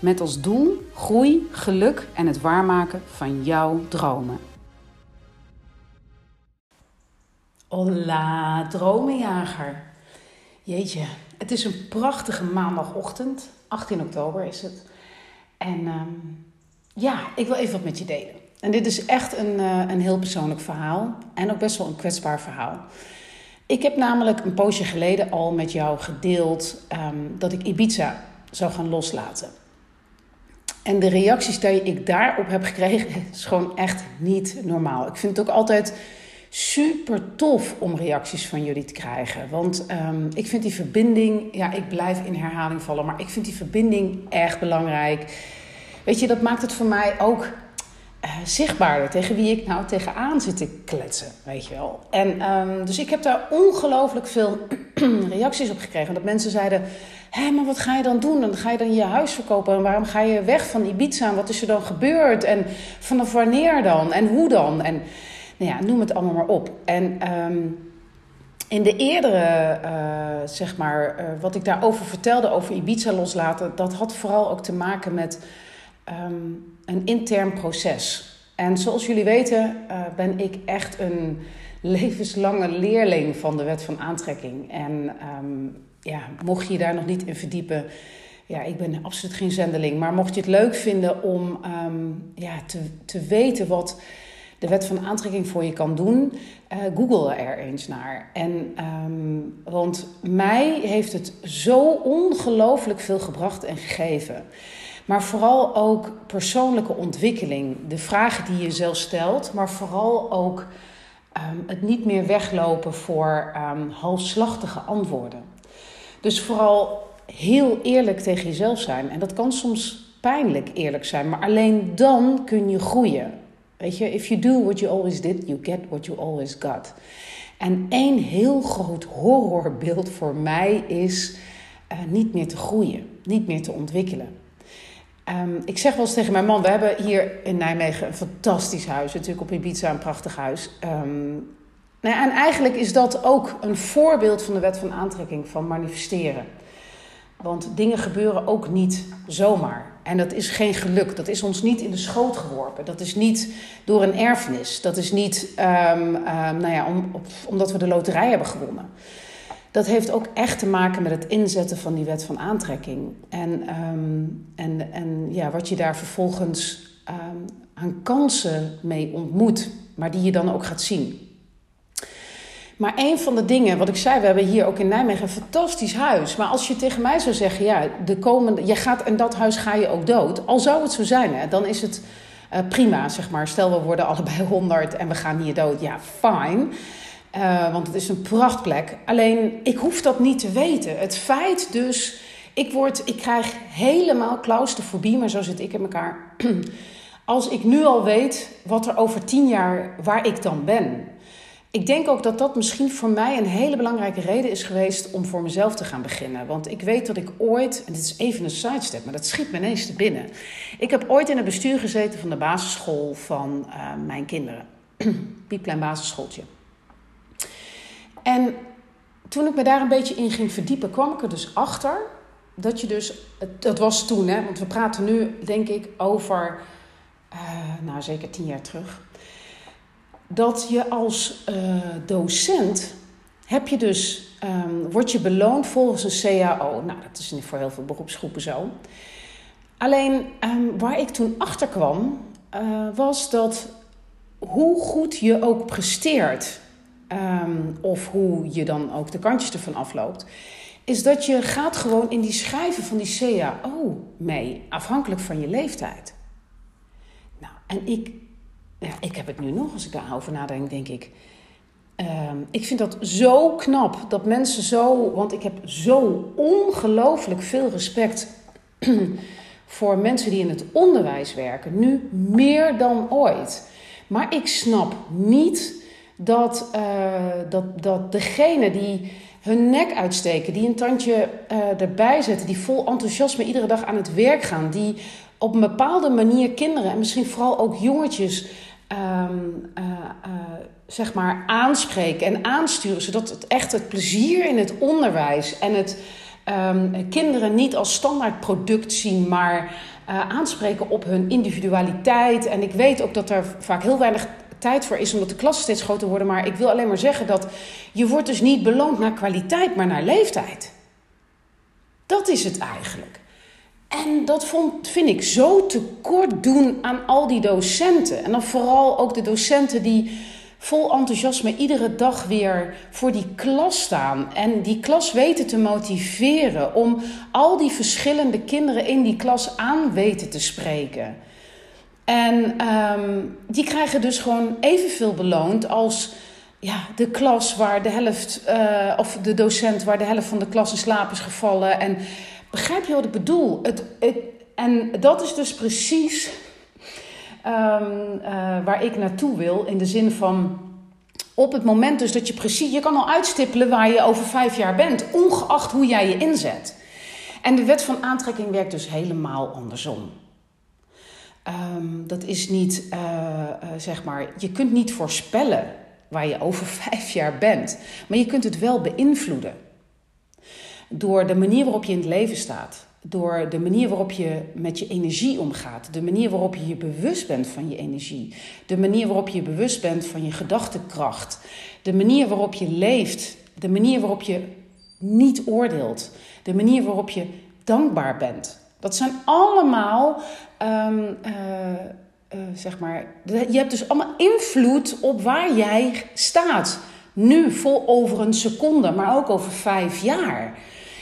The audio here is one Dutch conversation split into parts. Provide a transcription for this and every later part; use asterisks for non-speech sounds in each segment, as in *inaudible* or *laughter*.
Met als doel groei, geluk en het waarmaken van jouw dromen. Hola, dromenjager. Jeetje, het is een prachtige maandagochtend. 18 oktober is het. En ehm, ja, ik wil even wat met je delen. En dit is echt een, uh, een heel persoonlijk verhaal. En ook best wel een kwetsbaar verhaal. Ik heb namelijk een poosje geleden al met jou gedeeld um, dat ik Ibiza zou gaan loslaten. En de reacties die ik daarop heb gekregen, *laughs* is gewoon echt niet normaal. Ik vind het ook altijd super tof om reacties van jullie te krijgen. Want um, ik vind die verbinding, ja, ik blijf in herhaling vallen, maar ik vind die verbinding erg belangrijk. Weet je, dat maakt het voor mij ook uh, zichtbaarder tegen wie ik nou tegenaan zit te kletsen, weet je wel. En um, dus ik heb daar ongelooflijk veel *clears throat* reacties op gekregen. Dat mensen zeiden, hé, maar wat ga je dan doen? Dan ga je dan je huis verkopen en waarom ga je weg van Ibiza? Wat is er dan gebeurd? En vanaf wanneer dan? En hoe dan? En nou ja, noem het allemaal maar op. En um, in de eerdere, uh, zeg maar, uh, wat ik daarover vertelde over Ibiza loslaten, dat had vooral ook te maken met um, een intern proces. En zoals jullie weten, uh, ben ik echt een levenslange leerling van de wet van aantrekking. En um, ja, mocht je je daar nog niet in verdiepen, ja, ik ben absoluut geen zendeling. Maar mocht je het leuk vinden om um, ja, te, te weten wat de wet van aantrekking voor je kan doen, uh, google er eens naar. En, um, want mij heeft het zo ongelooflijk veel gebracht en gegeven. Maar vooral ook persoonlijke ontwikkeling. De vragen die je zelf stelt, maar vooral ook um, het niet meer weglopen voor um, halfslachtige antwoorden. Dus vooral heel eerlijk tegen jezelf zijn. En dat kan soms pijnlijk eerlijk zijn, maar alleen dan kun je groeien. Weet je, if you do what you always did, you get what you always got. En één heel groot horrorbeeld voor mij is uh, niet meer te groeien, niet meer te ontwikkelen. Um, ik zeg wel eens tegen mijn man, we hebben hier in Nijmegen een fantastisch huis. Natuurlijk op Ibiza een prachtig huis. Um, nou en eigenlijk is dat ook een voorbeeld van de wet van aantrekking, van manifesteren. Want dingen gebeuren ook niet zomaar. En dat is geen geluk. Dat is ons niet in de schoot geworpen. Dat is niet door een erfenis. Dat is niet um, nou ja, om, omdat we de loterij hebben gewonnen. Dat heeft ook echt te maken met het inzetten van die wet van aantrekking. En, um, en, en ja, wat je daar vervolgens aan kansen mee ontmoet. Maar die je dan ook gaat zien. Maar een van de dingen, wat ik zei, we hebben hier ook in Nijmegen een fantastisch huis. Maar als je tegen mij zou zeggen, ja, de komende, je gaat in dat huis ga je ook dood. Al zou het zo zijn, hè, dan is het uh, prima, zeg maar. Stel, we worden allebei 100 en we gaan hier dood. Ja, fine. Uh, want het is een prachtplek. Alleen, ik hoef dat niet te weten. Het feit dus, ik, word, ik krijg helemaal claustrofobie, maar zo zit ik in elkaar. *clears throat* Als ik nu al weet wat er over tien jaar, waar ik dan ben. Ik denk ook dat dat misschien voor mij een hele belangrijke reden is geweest om voor mezelf te gaan beginnen. Want ik weet dat ik ooit, en dit is even een sidestep, maar dat schiet me ineens te binnen. Ik heb ooit in het bestuur gezeten van de basisschool van uh, mijn kinderen. *clears throat* Piepklein basisschooltje. En toen ik me daar een beetje in ging verdiepen, kwam ik er dus achter dat je dus, dat was toen, hè, want we praten nu denk ik over, uh, nou zeker tien jaar terug dat je als uh, docent heb je dus, um, word je beloond volgens een CAO. Nou, dat is voor heel veel beroepsgroepen zo. Alleen um, waar ik toen achter kwam, uh, was dat hoe goed je ook presteert, um, of hoe je dan ook de kantjes ervan afloopt, is dat je gaat gewoon in die schrijven van die CAO mee, afhankelijk van je leeftijd. Nou, en ik ja, ik heb het nu nog, als ik daarover nadenk, denk ik. Um, ik vind dat zo knap dat mensen zo, want ik heb zo ongelooflijk veel respect *clears throat* voor mensen die in het onderwijs werken, nu meer dan ooit. Maar ik snap niet dat, uh, dat, dat degene die hun nek uitsteken, die een tandje uh, erbij zetten, die vol enthousiasme iedere dag aan het werk gaan, die op een bepaalde manier kinderen en misschien vooral ook jongetjes um, uh, zeg maar aanspreken en aansturen, zodat het echt het plezier in het onderwijs en het um, kinderen niet als standaard product zien, maar aanspreken op hun individualiteit. En ik weet ook dat er vaak heel weinig tijd voor is, omdat de klassen steeds groter worden. Maar ik wil alleen maar zeggen dat je wordt dus niet beloond naar kwaliteit, maar naar leeftijd. Dat is het eigenlijk. En dat vond, vind ik zo tekort doen aan al die docenten. En dan vooral ook de docenten die vol enthousiasme iedere dag weer voor die klas staan. En die klas weten te motiveren om al die verschillende kinderen in die klas aan weten te spreken. En um, die krijgen dus gewoon evenveel beloond als ja, de klas waar de helft, uh, of de docent waar de helft van de klas in slaap is gevallen. En begrijp je wat ik bedoel? Het, het, en dat is dus precies um, uh, waar ik naartoe wil. In de zin van op het moment dus dat je precies, je kan al uitstippelen waar je over vijf jaar bent, ongeacht hoe jij je inzet. En de wet van aantrekking werkt dus helemaal andersom. Um, dat is niet, uh, uh, zeg maar, je kunt niet voorspellen waar je over *laughs* vijf jaar bent, maar je kunt het wel beïnvloeden. Door de manier waarop je in het leven staat, door de manier waarop je met je energie omgaat, de manier waarop je je bewust bent van je energie, de manier waarop je bewust bent van je gedachtekracht, de manier waarop je leeft, de manier waarop je niet oordeelt, de manier waarop je dankbaar bent. Dat zijn allemaal, um, uh, uh, zeg maar, je hebt dus allemaal invloed op waar jij staat. Nu vol over een seconde, maar ook over vijf jaar.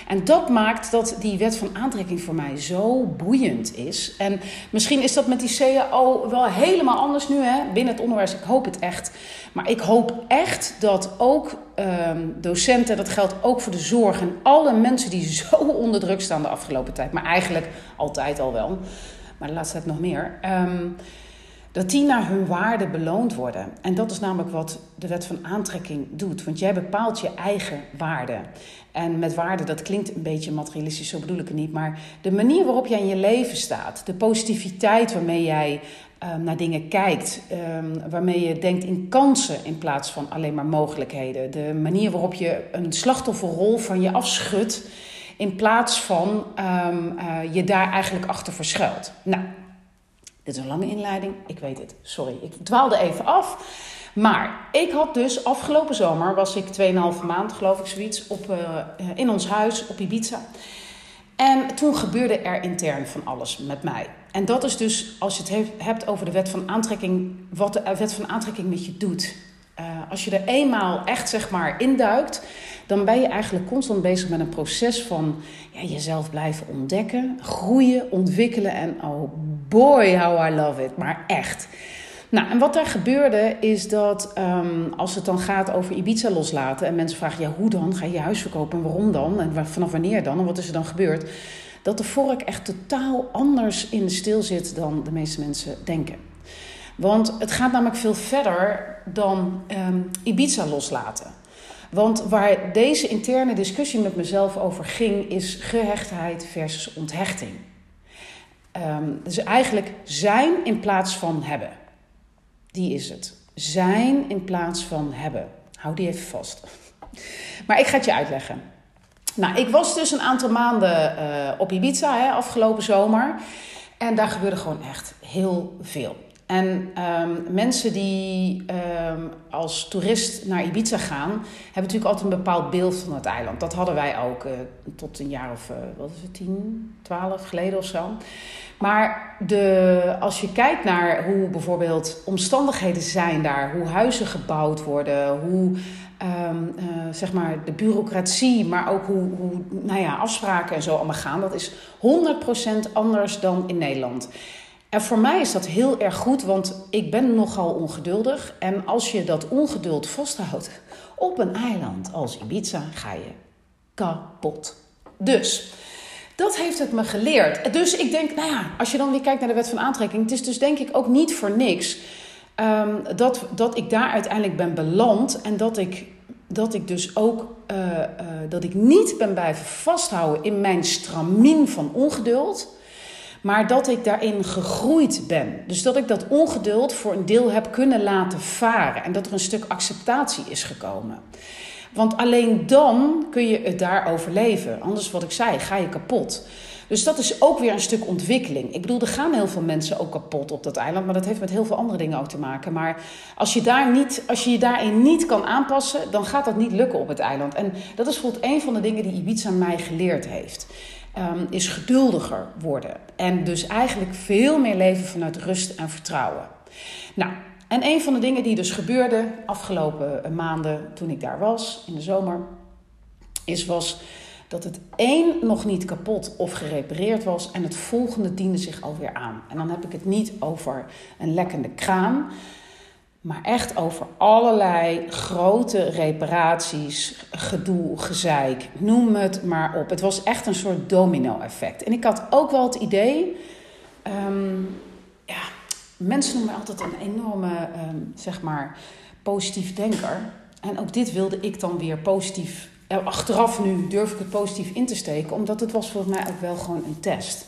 En dat maakt dat die wet van aantrekking voor mij zo boeiend is. En misschien is dat met die CAO wel helemaal anders nu hè, binnen het onderwijs. Ik hoop het echt. Maar ik hoop echt dat ook um, docenten, dat geldt ook voor de zorg en alle mensen die zo *laughs* onder druk staan de afgelopen tijd. Maar eigenlijk altijd al wel. Maar de laatste tijd nog meer. Um, dat die naar hun waarde beloond worden. En dat is namelijk wat de wet van aantrekking doet. Want jij bepaalt je eigen waarde. En met waarde, dat klinkt een beetje materialistisch, zo bedoel ik het niet. Maar de manier waarop jij in je leven staat, de positiviteit waarmee jij um, naar dingen kijkt, um, waarmee je denkt in kansen in plaats van alleen maar mogelijkheden. De manier waarop je een slachtofferrol van je afschudt in plaats van um, uh, je daar eigenlijk achter verschuilt. Nou, dit is een lange inleiding, ik weet het, sorry. Ik dwaalde even af. Maar ik had dus afgelopen zomer, was ik 2,5 maand geloof ik zoiets, op, uh, in ons huis op Ibiza. En toen gebeurde er intern van alles met mij. En dat is dus, als je het hebt over de wet van aantrekking, wat de wet van aantrekking met je doet. Als je er eenmaal echt zeg maar induikt, dan ben je eigenlijk constant bezig met een proces van ja, jezelf blijven ontdekken, groeien, ontwikkelen en oh boy how I love it, maar echt. Nou, en wat daar gebeurde is dat um, als het dan gaat over Ibiza loslaten en mensen vragen, ja, hoe dan? Ga je je huis verkopen en waarom dan? En vanaf wanneer dan? En wat is er dan gebeurd? Dat de vork echt totaal anders in de stil zit dan de meeste mensen denken. Want het gaat namelijk veel verder dan um, Ibiza loslaten. Want waar deze interne discussie met mezelf over ging, is gehechtheid versus onthechting. Um, dus eigenlijk zijn in plaats van hebben. Die is het. Zijn in plaats van hebben. Hou die even vast. *laughs* Maar ik ga het je uitleggen. Nou, ik was dus een aantal maanden uh, op Ibiza hè, afgelopen zomer. En daar gebeurde gewoon echt heel veel. En um, mensen die um, als toerist naar Ibiza gaan, hebben natuurlijk altijd een bepaald beeld van het eiland. Dat hadden wij ook uh, tot een jaar of, uh, wat is het, 10, 12 geleden of zo. Maar de, als je kijkt naar hoe bijvoorbeeld omstandigheden zijn daar, hoe huizen gebouwd worden, hoe um, uh, zeg maar de bureaucratie, maar ook hoe, hoe nou ja, afspraken en zo allemaal gaan, dat is 100% anders dan in Nederland. En voor mij is dat heel erg goed, want ik ben nogal ongeduldig. En als je dat ongeduld vasthoudt op een eiland als Ibiza, ga je kapot. Dus Dat heeft het me geleerd. Dus ik denk, nou ja, als je dan weer kijkt naar de wet van aantrekking, het is dus denk ik ook niet voor niks ehm, dat, dat ik daar uiteindelijk ben beland en dat ik, dat ik dus ook uh, uh, dat ik niet ben blijven vasthouden in mijn stramien van ongeduld. Maar dat ik daarin gegroeid ben. Dus dat ik dat ongeduld voor een deel heb kunnen laten varen. En dat er een stuk acceptatie is gekomen. Want alleen dan kun je het daar overleven. Anders, wat ik zei, ga je kapot. Dus dat is ook weer een stuk ontwikkeling. Ik bedoel, er gaan heel veel mensen ook kapot op dat eiland, maar dat heeft met heel veel andere dingen ook te maken. Maar als je, daar niet, als je je daarin niet kan aanpassen, dan gaat dat niet lukken op het eiland. En dat is bijvoorbeeld een van de dingen die Ibiza mij geleerd heeft. Um, is geduldiger worden. En dus eigenlijk veel meer leven vanuit rust en vertrouwen. Nou, en een van de dingen die dus gebeurde afgelopen maanden toen ik daar was, in de zomer, is was dat het één nog niet kapot of gerepareerd was en het volgende diende zich alweer aan. En dan heb ik het niet over een lekkende kraan, maar echt over allerlei grote reparaties, gedoe, gezeik, noem het maar op. Het was echt een soort domino-effect. En ik had ook wel het idee, um, ja, mensen noemen mij altijd een enorme, um, zeg maar, positief denker. En ook dit wilde ik dan weer positief, achteraf nu durf ik het positief in te steken, omdat het was volgens mij ook wel gewoon een test.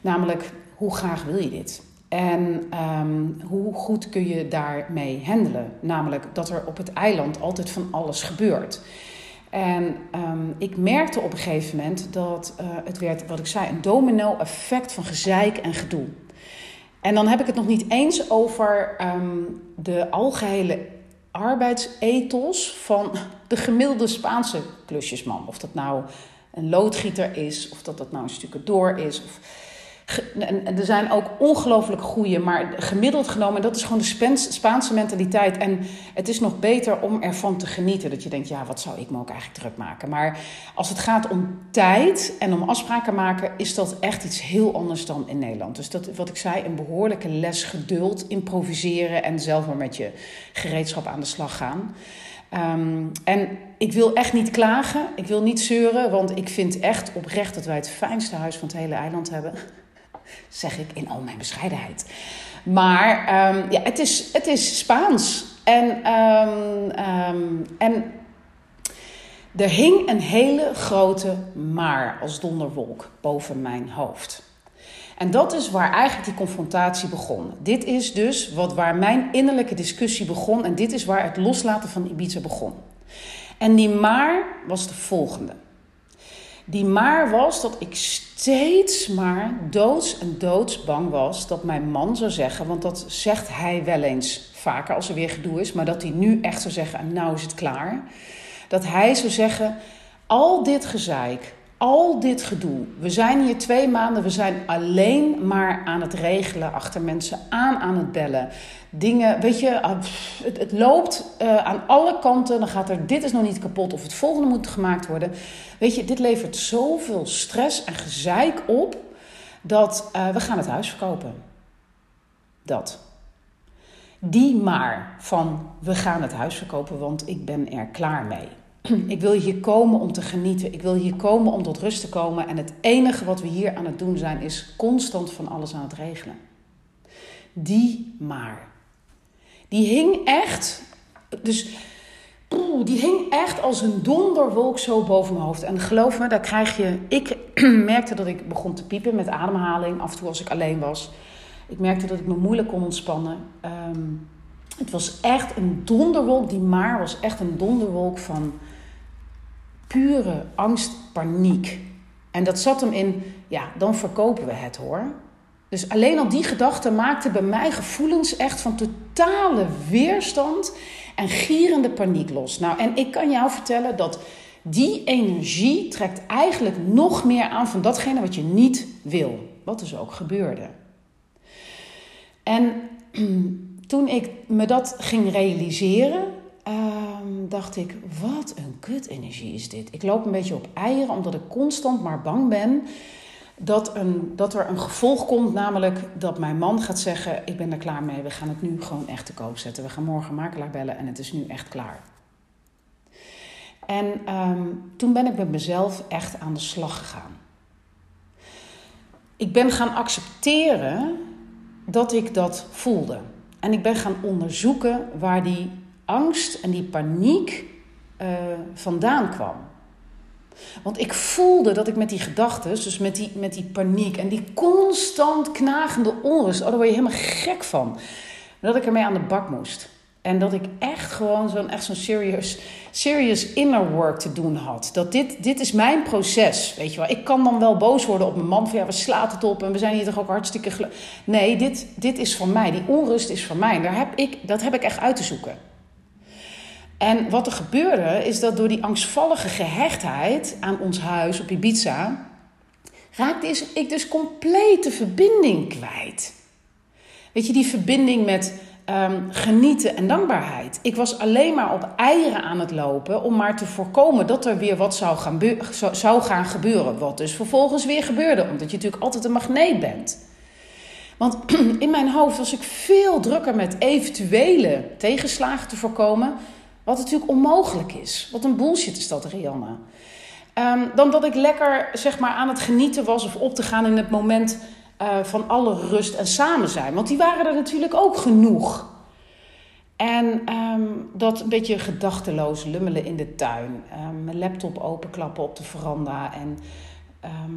Namelijk, hoe graag wil je dit? En um, hoe goed kun je daarmee handelen? Namelijk dat er op het eiland altijd van alles gebeurt. En um, ik merkte op een gegeven moment dat uh, het werd, wat ik zei, een domino-effect van gezeik en gedoe. En dan heb ik het nog niet eens over um, de algehele arbeidsethos van *laughs* de gemiddelde Spaanse klusjesman. Of dat nou een loodgieter is, of dat dat nou een stukje door is. Of, er zijn ook ongelooflijk goede, maar gemiddeld genomen, dat is gewoon de Spaanse mentaliteit. En het is nog beter om ervan te genieten. Dat je denkt, ja, wat zou ik me ook eigenlijk druk maken? Maar als het gaat om tijd en om afspraken maken, is dat echt iets heel anders dan in Nederland. Dus dat, wat ik zei, een behoorlijke les geduld, improviseren en zelf maar met je gereedschap aan de slag gaan. Um, en ik wil echt niet klagen, ik wil niet zeuren, want ik vind echt oprecht dat wij het fijnste huis van het hele eiland hebben zeg ik in al mijn bescheidenheid. Maar um, ja, het is, het is Spaans. En, um, um, en er hing een hele grote maar als donderwolk boven mijn hoofd. En dat is waar eigenlijk die confrontatie begon. Dit is dus wat, waar mijn innerlijke discussie begon. En dit is waar het loslaten van Ibiza begon. En die maar was de volgende. Die maar was dat ik steeds maar doods en doods bang was dat mijn man zou zeggen, want dat zegt hij wel eens vaker als er weer gedoe is, maar dat hij nu echt zou zeggen, en nou is het klaar. Dat hij zou zeggen, al dit gezeik, al dit gedoe. We zijn hier twee maanden, we zijn alleen maar aan het regelen, achter mensen aan aan het bellen. Dingen, weet je, ah, het, het loopt uh, aan alle kanten. Dan gaat er, dit is nog niet kapot of het volgende moet gemaakt worden. Weet je, dit levert zoveel stress en gezeik op dat uh, we gaan het huis verkopen. Dat. Die maar van we gaan het huis verkopen, want ik ben er klaar mee. *clears throat* Ik wil hier komen om te genieten. Ik wil hier komen om tot rust te komen. En het enige wat we hier aan het doen zijn, is constant van alles aan het regelen. Die maar. Die hing echt. Dus die hing echt als een donderwolk zo boven mijn hoofd. En geloof me, daar krijg je. Ik *clears throat* merkte dat ik begon te piepen met ademhaling. Af en toe als ik alleen was. Ik merkte dat ik me moeilijk kon ontspannen. Um, het was echt een donderwolk. Die maar was echt een donderwolk van pure angst, paniek. En dat zat hem in, ja, dan verkopen we het hoor. Dus alleen al die gedachte maakte bij mij gevoelens echt van totale weerstand en gierende paniek los. Nou, en ik kan jou vertellen dat die energie trekt eigenlijk nog meer aan van datgene wat je niet wil. Wat dus ook gebeurde. En *clears throat* toen ik me dat ging realiseren, um, dacht ik, wat een kut-energie is dit. Ik loop een beetje op eieren omdat ik constant maar bang ben dat, een, dat er een gevolg komt, namelijk dat mijn man gaat zeggen: Ik ben er klaar mee, we gaan het nu gewoon echt te koop zetten. We gaan morgen makelaar bellen en het is nu echt klaar. En um, toen ben ik met mezelf echt aan de slag gegaan. ik ben gaan accepteren dat ik dat voelde. En ik ben gaan onderzoeken waar die angst en die paniek uh, vandaan kwam. Want ik voelde dat ik met die gedachten, dus met die, met die paniek en die constant knagende onrust, oh, daar word je helemaal gek van. Dat ik ermee aan de bak moest. En dat ik echt gewoon zo'n echt zo'n serious, serious inner work te doen had. Dat dit, dit is mijn proces, weet je wel. Ik kan dan wel boos worden op mijn man van ja, we slaat het op en we zijn hier toch ook hartstikke... Nee, dit, dit is van mij. Die onrust is van mij. Daar heb ik, dat heb ik echt uit te zoeken. En wat er gebeurde is dat door die angstvallige gehechtheid aan ons huis op Ibiza... raakte ik dus compleet de verbinding kwijt. Weet je, die verbinding met um, genieten en dankbaarheid. Ik was alleen maar op eieren aan het lopen om maar te voorkomen dat er weer wat zou gaan, zou gaan gebeuren. Wat dus vervolgens weer gebeurde, omdat je natuurlijk altijd een magneet bent. Want *clears throat* in mijn hoofd was ik veel drukker met eventuele tegenslagen te voorkomen. Wat natuurlijk onmogelijk is. Wat een bullshit is dat, Rianne. Um, dan dat ik lekker zeg maar, aan het genieten was of op te gaan in het moment uh, van alle rust en samen zijn. Want die waren er natuurlijk ook genoeg. En um, dat een beetje gedachteloos lummelen in de tuin. Um, mijn laptop openklappen op de veranda. En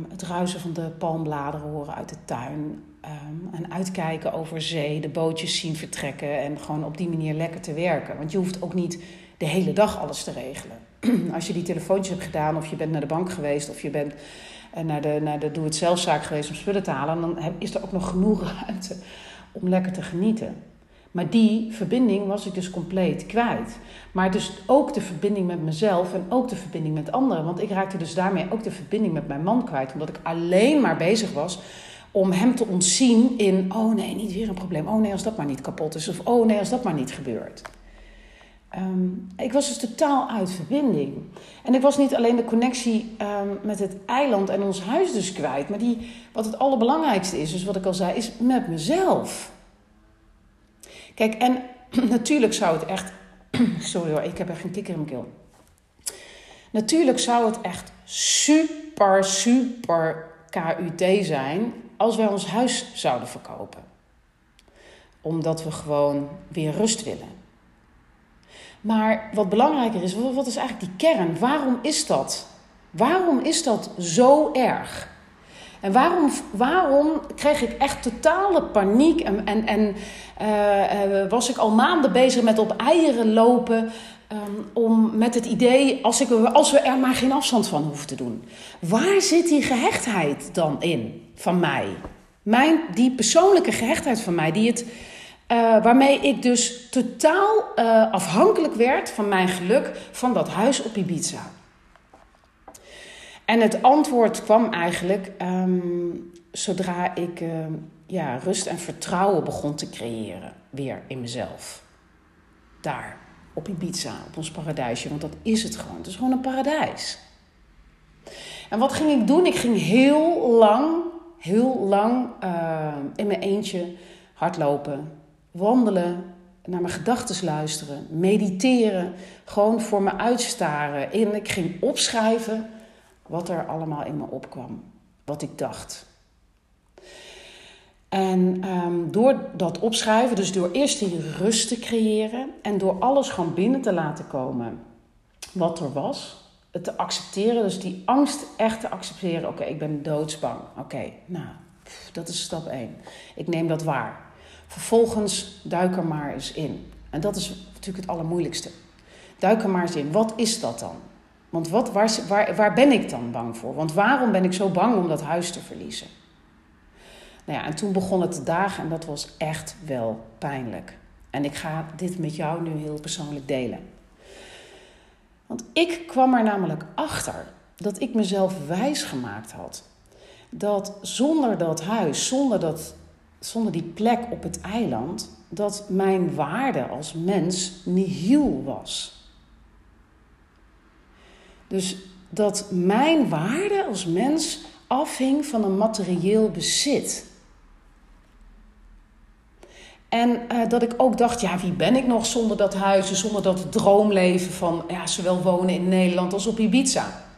het ruisen van de palmbladeren horen uit de tuin. en uitkijken over zee, de bootjes zien vertrekken. En gewoon op die manier lekker te werken. Want je hoeft ook niet de hele dag alles te regelen. *clears throat* Als je die telefoontjes hebt gedaan, of je bent naar de bank geweest, of je bent en naar de, naar de doe-het-zelfzaak geweest om spullen te halen, dan is er ook nog genoeg *laughs* ruimte om lekker te genieten. Maar die verbinding was ik dus compleet kwijt. Maar dus ook de verbinding met mezelf en ook de verbinding met anderen. Want ik raakte dus daarmee ook de verbinding met mijn man kwijt. Omdat ik alleen maar bezig was om hem te ontzien in: oh nee, niet weer een probleem. Oh nee, als dat maar niet kapot is. Of oh nee, als dat maar niet gebeurt. Um, ik was dus totaal uit verbinding. En ik was niet alleen de connectie um, met het eiland en ons huis dus kwijt, maar die, wat het allerbelangrijkste is, dus wat ik al zei, is met mezelf. Kijk, en *clears throat* natuurlijk zou het echt. *clears throat* Sorry hoor, ik heb echt geen kikker in mijn keel. Natuurlijk zou het echt super, super KUT zijn als wij ons huis zouden verkopen. Omdat we gewoon weer rust willen. Maar wat belangrijker is, wat is eigenlijk die kern? Waarom is dat? Waarom is dat zo erg? En waarom, waarom kreeg ik echt totale paniek en, en, en uh, uh, was ik al maanden bezig met op eieren lopen um, om met het idee, als, ik, als we er maar geen afstand van hoeven te doen. Waar zit die gehechtheid dan in van mij? Mijn, die persoonlijke gehechtheid van mij, die het uh, waarmee ik dus totaal uh, afhankelijk werd van mijn geluk van dat huis op Ibiza. En het antwoord kwam eigenlijk um, zodra ik uh, ja, rust en vertrouwen begon te creëren, weer in mezelf. Daar, op Ibiza, op ons paradijsje, want dat is het gewoon. Het is gewoon een paradijs. En wat ging ik doen? Ik ging heel lang, heel lang in mijn eentje hardlopen, wandelen, naar mijn gedachten luisteren, mediteren, gewoon voor me uitstaren. En ik ging opschrijven wat er allemaal in me opkwam, wat ik dacht. En um, door dat opschrijven, dus door eerst die rust te creëren en door alles gewoon binnen te laten komen wat er was, het te accepteren, dus die angst echt te accepteren. Oké, ik ben doodsbang. Oké, nou, dat is stap 1. Ik neem dat waar. Vervolgens duik er maar eens in. En dat is natuurlijk het allermoeilijkste. Duik er maar eens in. Wat is dat dan? Want wat, waar, waar, waar ben ik dan bang voor? Want waarom ben ik zo bang om dat huis te verliezen? Nou ja, en toen begon het te dagen en dat was echt wel pijnlijk. En ik ga dit met jou nu heel persoonlijk delen. Want ik kwam er namelijk achter dat ik mezelf wijs gemaakt had. Dat zonder dat huis, zonder dat zonder die plek op het eiland, dat mijn waarde als mens nihil was. Dus dat mijn waarde als mens afhing van een materieel bezit. En uh, dat ik ook dacht, ja, wie ben ik nog zonder dat huis, zonder dat droomleven van ja, zowel wonen in Nederland als op Ibiza.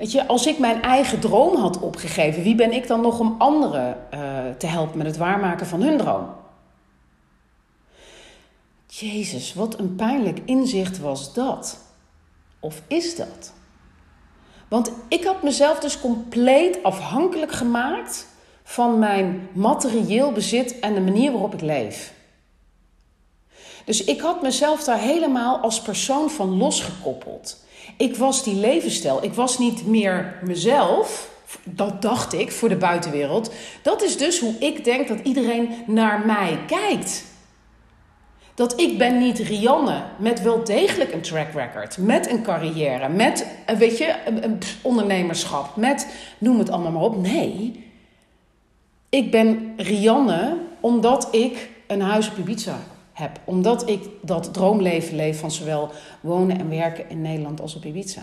Weet je, als ik mijn eigen droom had opgegeven, wie ben ik dan nog om anderen uh, te helpen met het waarmaken van hun droom? Jezus, wat een pijnlijk inzicht was dat. Of is dat? Want ik had mezelf dus compleet afhankelijk gemaakt van mijn materieel bezit en de manier waarop ik leef. Dus ik had mezelf daar helemaal als persoon van losgekoppeld. Ik was die levensstijl. Ik was niet meer mezelf. Dat dacht ik voor de buitenwereld. Dat is dus hoe ik denk dat iedereen naar mij kijkt. Dat ik ben niet Rianne met wel degelijk een track record, met een carrière, met eh, weet je, een, ondernemerschap, met noem het allemaal maar op. Nee, ik ben Rianne omdat ik een huis op Ibiza heb. Omdat ik dat droomleven leef van zowel wonen en werken in Nederland als op Ibiza.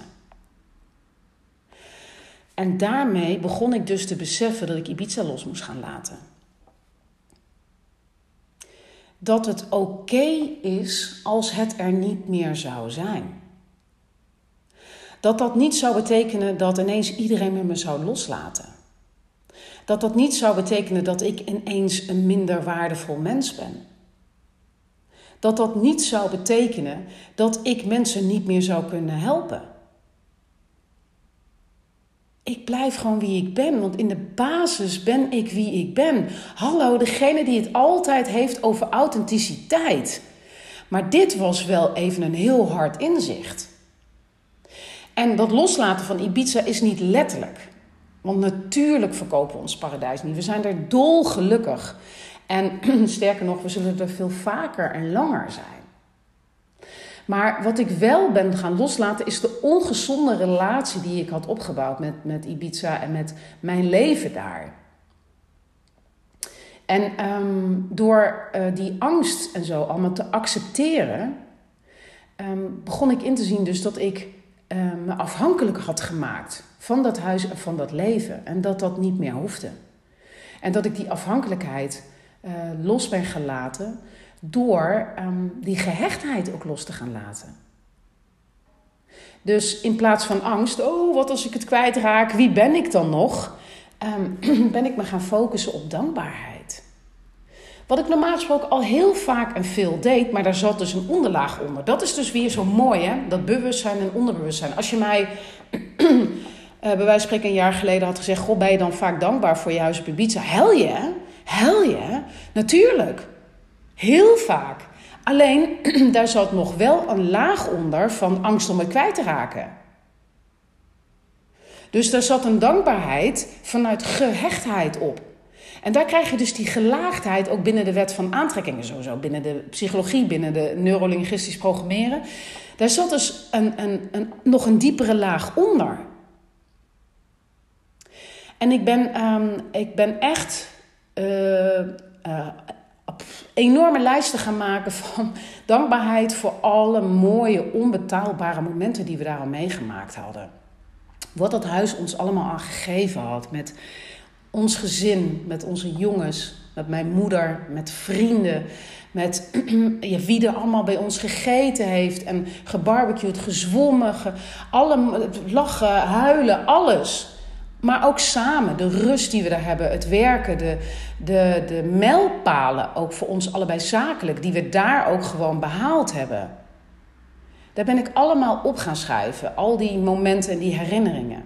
En daarmee begon ik dus te beseffen dat ik Ibiza los moest gaan laten. Dat het oké is als het er niet meer zou zijn. Dat dat niet zou betekenen dat ineens iedereen me zou loslaten. Dat dat niet zou betekenen dat ik ineens een minder waardevol mens ben dat dat niet zou betekenen dat ik mensen niet meer zou kunnen helpen. Ik blijf gewoon wie ik ben, want in de basis ben ik wie ik ben. Hallo, degene die het altijd heeft over authenticiteit. Maar dit was wel even een heel hard inzicht. En dat loslaten van Ibiza is niet letterlijk. Want natuurlijk verkopen we ons paradijs niet. We zijn er dolgelukkig. En *clears throat* sterker nog, we zullen er veel vaker en langer zijn. Maar wat ik wel ben gaan loslaten is de ongezonde relatie die ik had opgebouwd met, met Ibiza en met mijn leven daar. En ehm, door uh, die angst en zo allemaal te accepteren, ehm, begon ik in te zien dus dat ik uh, me afhankelijk had gemaakt van dat huis en van dat leven. En dat dat niet meer hoefde. En dat ik die afhankelijkheid uh, los ben gelaten door um, die gehechtheid ook los te gaan laten. Dus in plaats van angst, oh wat als ik het kwijtraak, wie ben ik dan nog? Um, *clears throat* ben ik me gaan focussen op dankbaarheid. Wat ik normaal gesproken al heel vaak en veel deed, maar daar zat dus een onderlaag onder. Dat is dus weer zo mooi, hè? Dat bewustzijn en onderbewustzijn. Als je mij uh, *clears throat* bij wijze van spreken een jaar geleden had gezegd: Goh, ben je dan vaak dankbaar voor je huis op Ibiza? Hel je, Hel je? Natuurlijk. Heel vaak. Alleen *clears throat* daar zat nog wel een laag onder van angst om het kwijt te raken. Dus daar zat een dankbaarheid vanuit gehechtheid op. En daar krijg je dus die gelaagdheid ook binnen de wet van aantrekkingen, sowieso binnen de psychologie, binnen de neurolinguistisch programmeren. Daar zat dus een, een, een, nog een diepere laag onder. En ik ben, um, ik ben echt enorme lijsten gaan maken van *laughs* dankbaarheid voor alle mooie, onbetaalbare momenten die we daar al meegemaakt hadden. Wat dat huis ons allemaal aan gegeven had. Met ons gezin, met onze jongens, met mijn moeder, met vrienden. Met *clears throat* wie er allemaal bij ons gegeten heeft en gebarbecued, gezwommen, ge, alle, lachen, huilen, alles. Maar ook samen, de rust die we daar hebben, het werken, de, de, de mijlpalen, ook voor ons allebei zakelijk, die we daar ook gewoon behaald hebben. Daar ben ik allemaal op gaan schrijven, al die momenten en die herinneringen.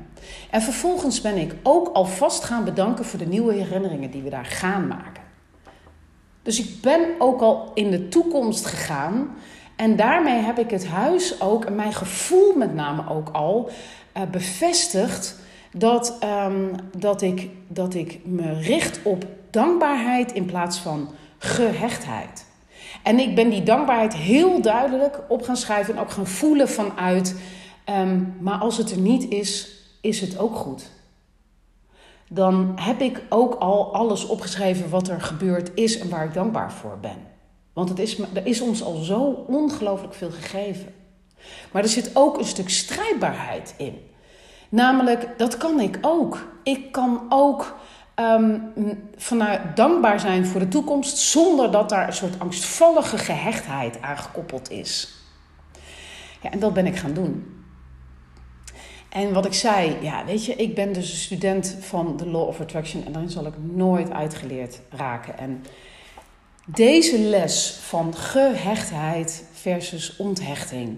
En vervolgens ben ik ook alvast gaan bedanken voor de nieuwe herinneringen die we daar gaan maken. Dus ik ben ook al in de toekomst gegaan. En daarmee heb ik het huis ook, en mijn gevoel met name ook al, uh, bevestigd dat, um, dat, ik, dat ik me richt op dankbaarheid in plaats van gehechtheid. En ik ben die dankbaarheid heel duidelijk op gaan schrijven en ook gaan voelen vanuit. Um, maar als het er niet is, is het ook goed. Dan heb ik ook al alles opgeschreven wat er gebeurd is en waar ik dankbaar voor ben. Want het is, er is ons al zo ongelooflijk veel gegeven. Maar er zit ook een stuk strijdbaarheid in. Namelijk, dat kan ik ook. Ik kan ook um, vanuit dankbaar zijn voor de toekomst zonder dat daar een soort angstvallige gehechtheid aan gekoppeld is. Ja, en dat ben ik gaan doen. En wat ik zei, ja, weet je, ik ben dus een student van de Law of Attraction en daarin zal ik nooit uitgeleerd raken. En deze les van gehechtheid versus onthechting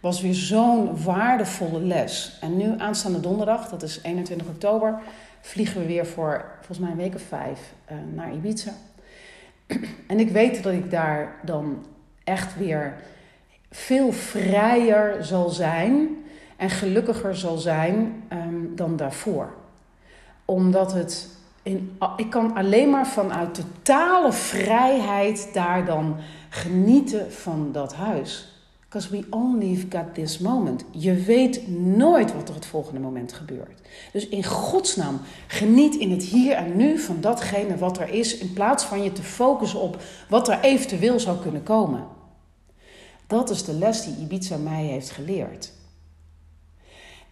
was weer zo'n waardevolle les. En nu aanstaande donderdag, dat is 21 oktober, vliegen we weer voor volgens mij een week of vijf uh, naar Ibiza. *clears throat* En ik weet dat ik daar dan echt weer veel vrijer zal zijn en gelukkiger zal zijn um, dan daarvoor. Omdat het in, ik kan alleen maar vanuit totale vrijheid daar dan genieten van dat huis. Because we only got this moment. Je weet nooit wat er het volgende moment gebeurt. Dus in godsnaam, geniet in het hier en nu van datgene wat er is, in plaats van je te focussen op wat er eventueel zou kunnen komen. Dat is de les die Ibiza mij heeft geleerd.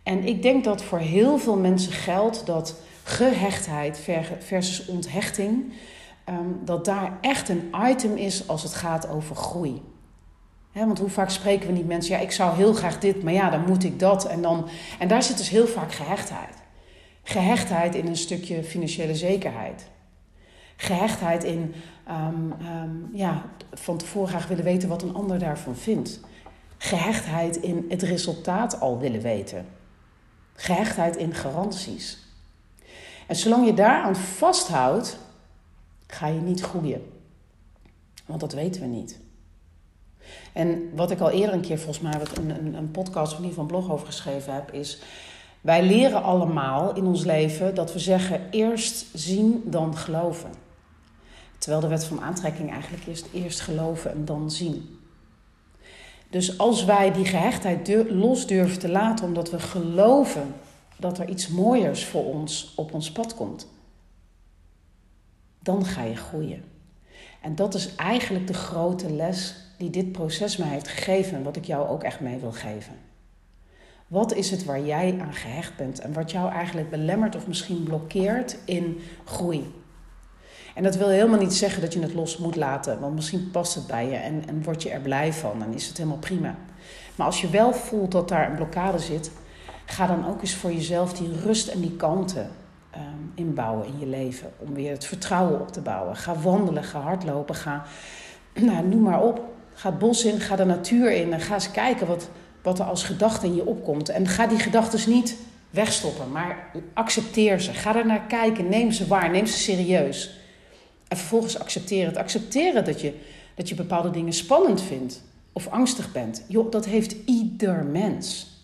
En ik denk dat voor heel veel mensen geldt dat gehechtheid versus onthechting, ehm, dat daar echt een item is als het gaat over groei. Want hoe vaak spreken we niet mensen, ja, ik zou heel graag dit, maar ja, dan moet ik dat. En, dan, en daar zit dus heel vaak gehechtheid. Gehechtheid in een stukje financiële zekerheid. Gehechtheid in um, um, ja, van tevoren graag willen weten wat een ander daarvan vindt. Gehechtheid in het resultaat al willen weten. Gehechtheid in garanties. En zolang je daaraan vasthoudt, ga je niet groeien. Want dat weten we niet. En wat ik al eerder een keer volgens mij een, een, een podcast of in ieder geval een blog over geschreven heb, is wij leren allemaal in ons leven dat we zeggen eerst zien dan geloven. Terwijl de wet van aantrekking eigenlijk is eerst geloven en dan zien. Dus als wij die gehechtheid los durven te laten omdat we geloven dat er iets mooiers voor ons op ons pad komt, dan ga je groeien. En dat is eigenlijk de grote les die dit proces mij heeft gegeven en wat ik jou ook echt mee wil geven. Wat is het waar jij aan gehecht bent en wat jou eigenlijk belemmert of misschien blokkeert in groei? En dat wil helemaal niet zeggen dat je het los moet laten, want misschien past het bij je en, en word je er blij van en is het helemaal prima. Maar als je wel voelt dat daar een blokkade zit, ga dan ook eens voor jezelf die rust en die kalmte um, inbouwen in je leven. Om weer het vertrouwen op te bouwen. Ga wandelen, ga hardlopen, ga, *clears throat* nou, noem maar op. Ga het bos in, ga de natuur in en ga eens kijken wat, wat er als gedachte in je opkomt. En ga die gedachten niet wegstoppen, maar accepteer ze. Ga er naar kijken, neem ze waar, neem ze serieus. En vervolgens accepteren het. Accepteren dat je, dat je bepaalde dingen spannend vindt of angstig bent. Joh, dat heeft ieder mens.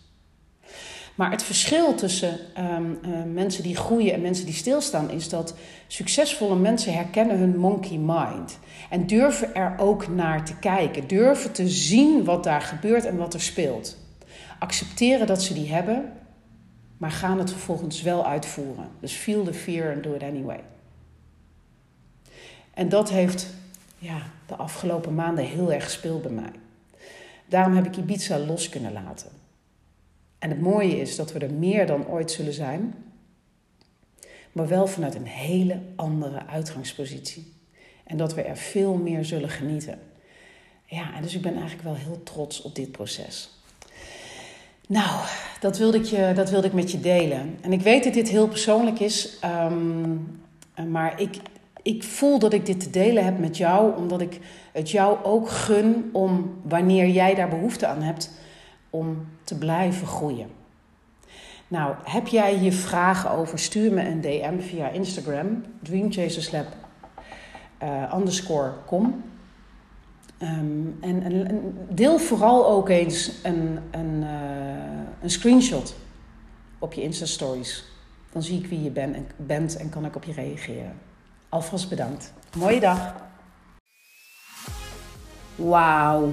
Maar het verschil tussen ehm, eh, mensen die groeien en mensen die stilstaan is dat succesvolle mensen herkennen hun monkey mind. En durven er ook naar te kijken. Durven te zien wat daar gebeurt en wat er speelt. Accepteren dat ze die hebben, maar gaan het vervolgens wel uitvoeren. Dus feel the fear and do it anyway. En dat heeft ja, de afgelopen maanden heel erg gespeeld bij mij. Daarom heb ik Ibiza los kunnen laten. En het mooie is dat we er meer dan ooit zullen zijn, maar wel vanuit een hele andere uitgangspositie. En dat we er veel meer zullen genieten. Ja, en dus ik ben eigenlijk wel heel trots op dit proces. Nou, dat wilde ik, je, dat wilde ik met je delen. En ik weet dat dit heel persoonlijk is, um, maar ik, ik voel dat ik dit te delen heb met jou, omdat ik het jou ook gun om, wanneer jij daar behoefte aan hebt, om te blijven groeien. Nou, heb jij hier vragen over? Stuur me een DM via Instagram, dreamchaserslab uh, underscore com. Ehm, en, en, deel vooral ook eens een, een, uh, een screenshot op je Insta-stories. Dan zie ik wie je en, bent en kan ik op je reageren. Alvast bedankt. Mooie dag. Wauw.